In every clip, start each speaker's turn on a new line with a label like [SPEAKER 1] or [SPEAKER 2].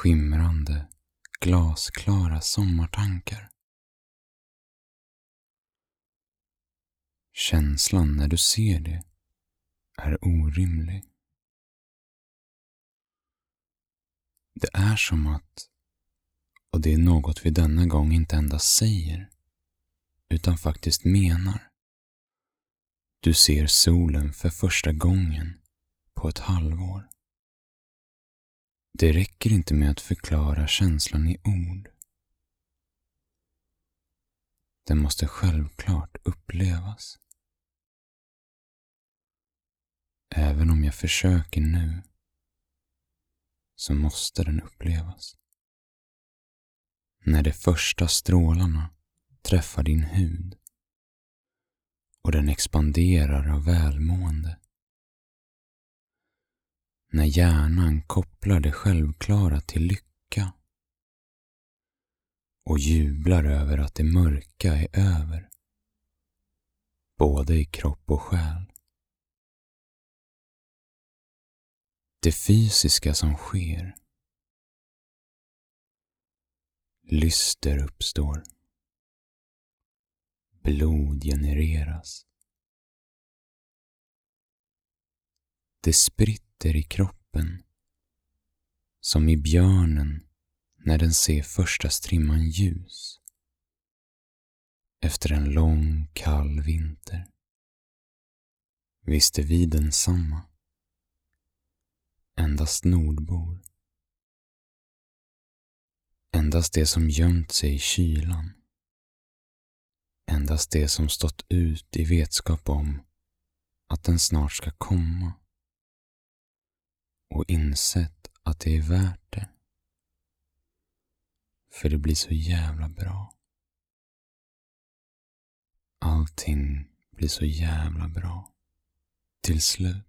[SPEAKER 1] skimrande, glasklara sommartankar. Känslan när du ser det är orimlig. Det är som att, och det är något vi denna gång inte endast säger, utan faktiskt menar. Du ser solen för första gången på ett halvår. Det räcker inte med att förklara känslan i ord. Den måste självklart upplevas. Även om jag försöker nu så måste den upplevas. När de första strålarna träffar din hud och den expanderar av välmående. När hjärnan kopplar det självklara till lycka och jublar över att det mörka är över. Både i kropp och själ. Det fysiska som sker. Lyster uppstår. Blod genereras. Det spritter i kroppen. Som i björnen när den ser första strimman ljus. Efter en lång kall vinter. Visste vi densamma endast nordbor. Endast det som gömt sig i kylan. Endast det som stått ut i vetskap om att den snart ska komma och insett att det är värt det. För det blir så jävla bra. Allting blir så jävla bra. Till slut.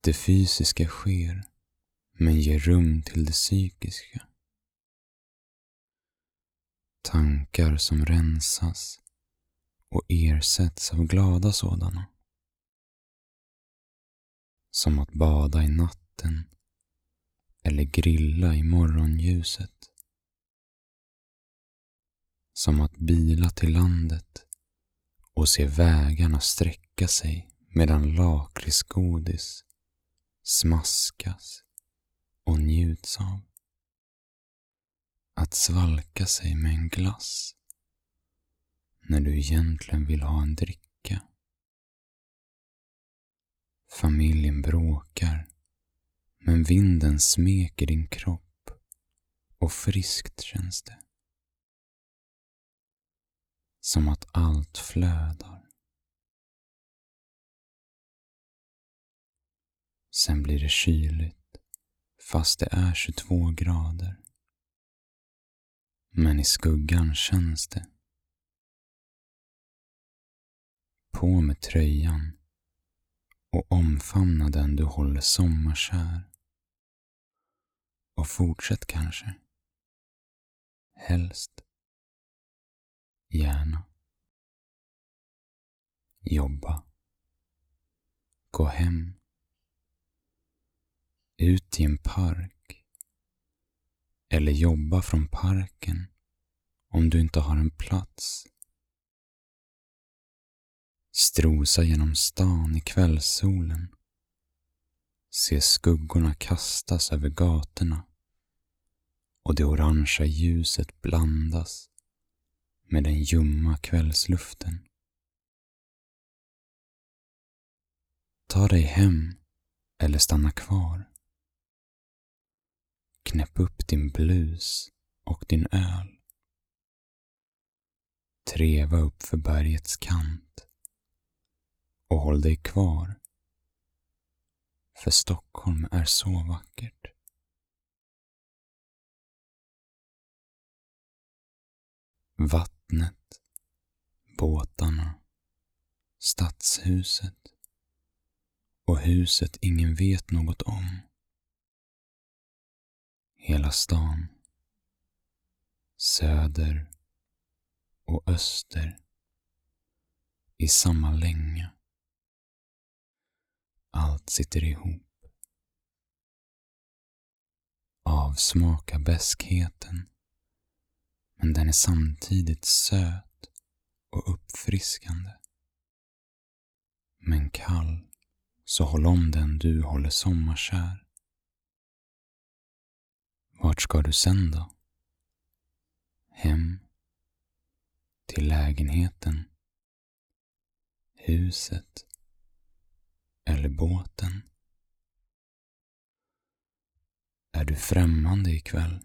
[SPEAKER 1] Det fysiska sker, men ger rum till det psykiska. Tankar som rensas och ersätts av glada sådana. Som att bada i natten eller grilla i morgonljuset. Som att bila till landet och se vägarna sträcka sig medan lakritsgodis smaskas och njuts av. Att svalka sig med en glass när du egentligen vill ha en dricka. Familjen bråkar men vinden smeker din kropp och friskt känns det. Som att allt flödar. Sen blir det kyligt fast det är 22 grader. Men i skuggan känns det. På med tröjan och omfamna den du håller sommarkär. Och fortsätt kanske. Helst. Gärna. Jobba. Gå hem ut i en park eller jobba från parken om du inte har en plats. Strosa genom stan i kvällssolen. Se skuggorna kastas över gatorna och det orangea ljuset blandas med den ljumma kvällsluften. Ta dig hem eller stanna kvar. Knäpp upp din blus och din öl. Treva upp för bergets kant och håll dig kvar. För Stockholm är så vackert. Vattnet, båtarna, stadshuset och huset ingen vet något om. Hela stan. Söder och öster i samma länga. Allt sitter ihop. avsmaka beskheten. Men den är samtidigt söt och uppfriskande. Men kall, så håll om den du håller sommarkär. Vart ska du sen då? Hem? Till lägenheten? Huset? Eller båten? Är du främmande ikväll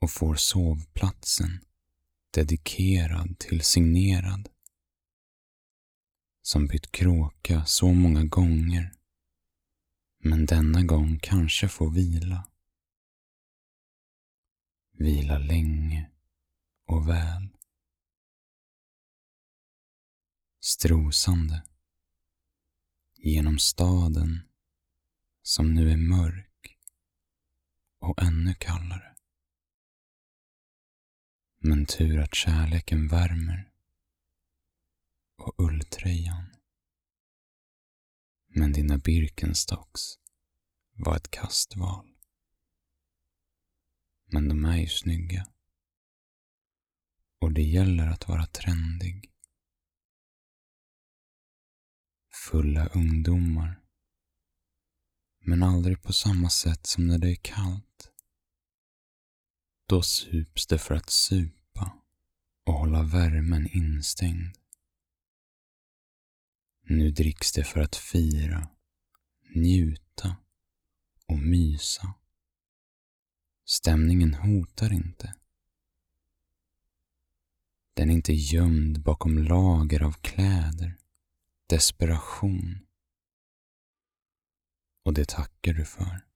[SPEAKER 1] och får sovplatsen dedikerad till signerad som bytt kråka så många gånger men denna gång kanske får vila. Vila länge och väl. Strosande genom staden som nu är mörk och ännu kallare. Men tur att kärleken värmer och ulltröjan. Men dina Birkenstocks var ett kastval. Men de är ju snygga. Och det gäller att vara trendig. Fulla ungdomar. Men aldrig på samma sätt som när det är kallt. Då sups det för att supa och hålla värmen instängd. Nu dricks det för att fira, njuta och mysa. Stämningen hotar inte. Den är inte gömd bakom lager av kläder, desperation. Och det tackar du för.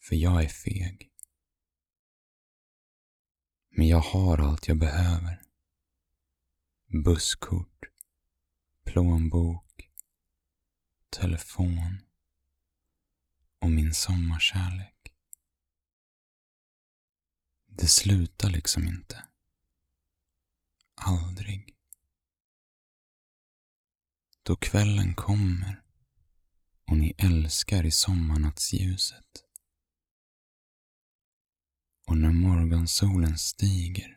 [SPEAKER 1] För jag är feg. Men jag har allt jag behöver. Busskort, plånbok, telefon och min sommarkärlek. Det slutar liksom inte. Aldrig. Då kvällen kommer och ni älskar i sommarnattsljuset. Och när morgonsolen stiger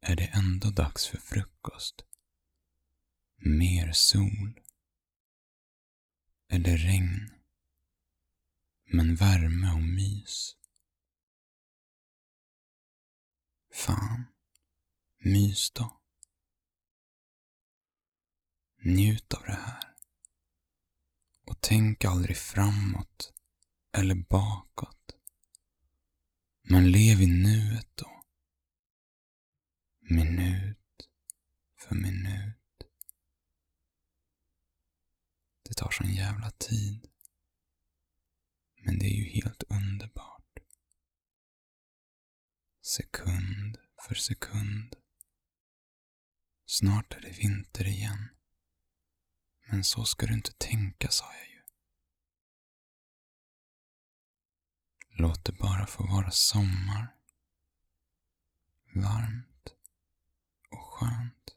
[SPEAKER 1] är det ändå dags för frukost. Mer sol. Eller regn. Men värme och mys. Fan, mys då. Njut av det här. Och tänk aldrig framåt eller bakåt. Men lev i nuet då. Minut för minut. Det tar sån jävla tid. Men det är ju helt underbart. Sekund för sekund. Snart är det vinter igen. Men så ska du inte tänka, sa jag ju. Låt det bara få vara sommar. Varmt och skönt.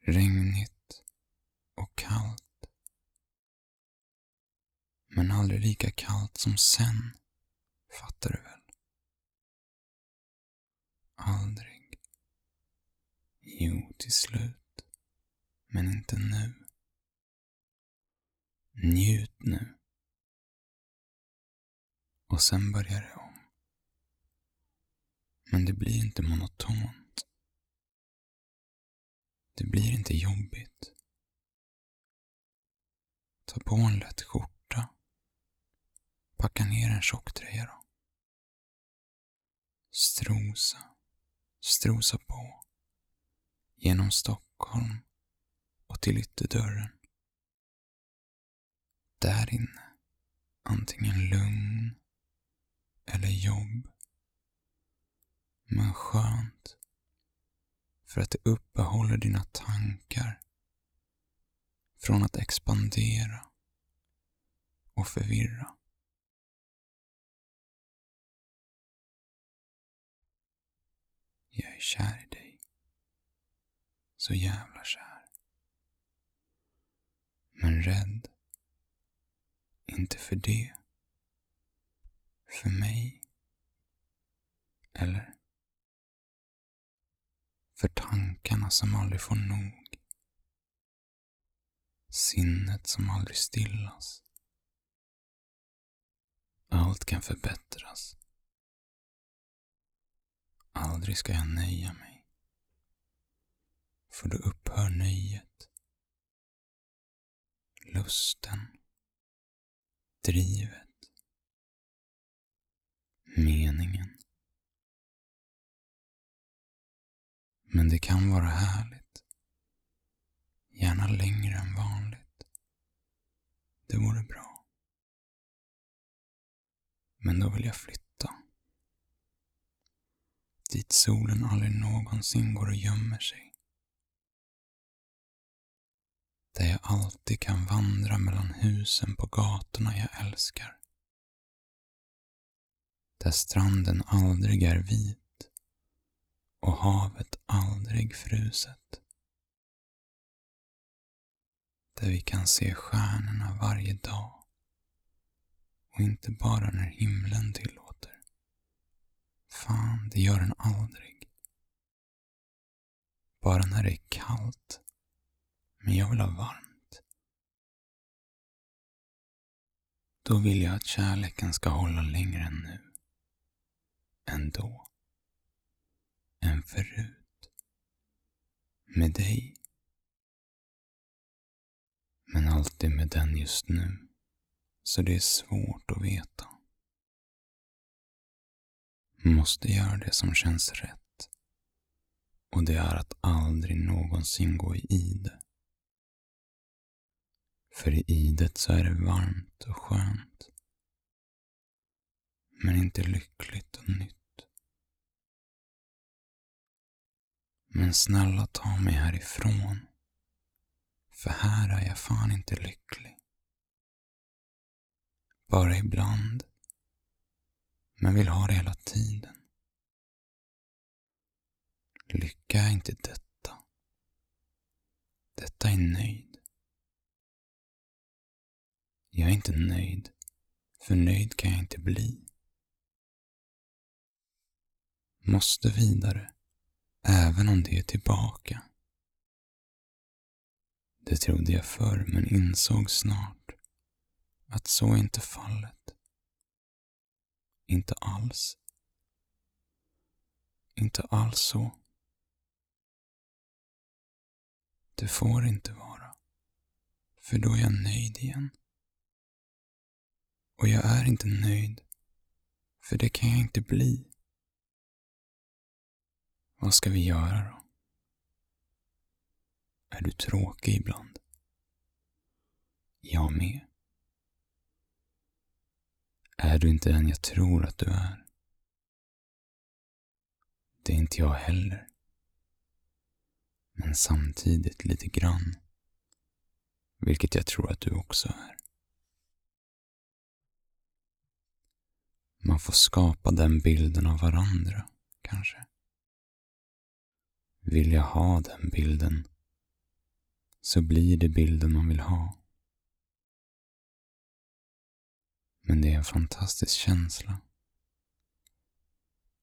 [SPEAKER 1] Regnigt och kallt. Men aldrig lika kallt som sen. Fattar du väl? Aldrig. Jo, till slut. Men inte nu. Njut nu. Och sen börjar det om. Men det blir inte monotont. Det blir inte jobbigt. Ta på en lätt skjorta. Packa ner en tjocktröja då. Strosa, strosa på. Genom Stockholm och till ytterdörren. Där inne, antingen lugn eller jobb. Men skönt, för att det uppehåller dina tankar från att expandera och förvirra. Jag är kär i dig. Så jävla kär. Men rädd. Inte för det. För mig. Eller? För tankarna som aldrig får nog. Sinnet som aldrig stillas. Allt kan förbättras. Aldrig ska jag nöja mig. För då upphör nöjet. Lusten. Drivet. Meningen. Men det kan vara härligt. Gärna längre än vanligt. Det vore bra. Men då vill jag flytta. Dit solen aldrig någonsin går och gömmer sig. Där jag alltid kan vandra mellan husen på gatorna jag älskar. Där stranden aldrig är vit och havet aldrig fruset. Där vi kan se stjärnorna varje dag och inte bara när himlen tillåter. Fan, det gör den aldrig. Bara när det är kallt. Men jag vill ha varmt. Då vill jag att kärleken ska hålla längre än nu. Än då än förut. Med dig. Men alltid med den just nu. Så det är svårt att veta. Måste göra det som känns rätt. Och det är att aldrig någonsin gå i ide. För i idet så är det varmt och skönt. Men inte lyckligt och nytt. Men snälla ta mig härifrån. För här är jag fan inte lycklig. Bara ibland. Men vill ha det hela tiden. Lycka är inte detta. Detta är nöjd. Jag är inte nöjd, för nöjd kan jag inte bli. Måste vidare även om det är tillbaka. Det trodde jag förr, men insåg snart att så är inte fallet. Inte alls. Inte alls så. Det får inte vara, för då är jag nöjd igen. Och jag är inte nöjd, för det kan jag inte bli. Vad ska vi göra då? Är du tråkig ibland? Jag med. Är du inte den jag tror att du är? Det är inte jag heller. Men samtidigt lite grann. Vilket jag tror att du också är. Man får skapa den bilden av varandra, kanske vill jag ha den bilden så blir det bilden man vill ha. Men det är en fantastisk känsla.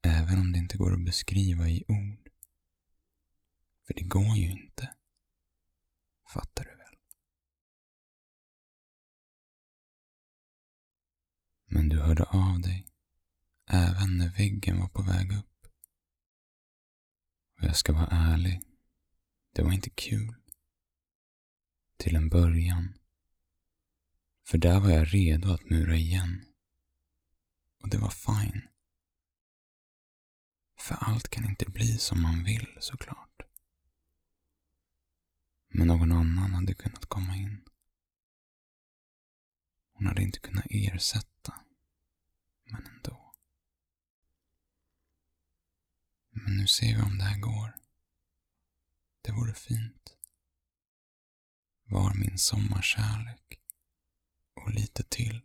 [SPEAKER 1] Även om det inte går att beskriva i ord. För det går ju inte. Fattar du väl? Men du hörde av dig även när väggen var på väg upp. Och jag ska vara ärlig. Det var inte kul. Till en början. För där var jag redo att mura igen. Och det var fine. För allt kan inte bli som man vill såklart. Men någon annan hade kunnat komma in. Hon hade inte kunnat ersätta. Men ändå. Men nu ser vi om det här går. Det vore fint. Var min sommarkärlek och lite till.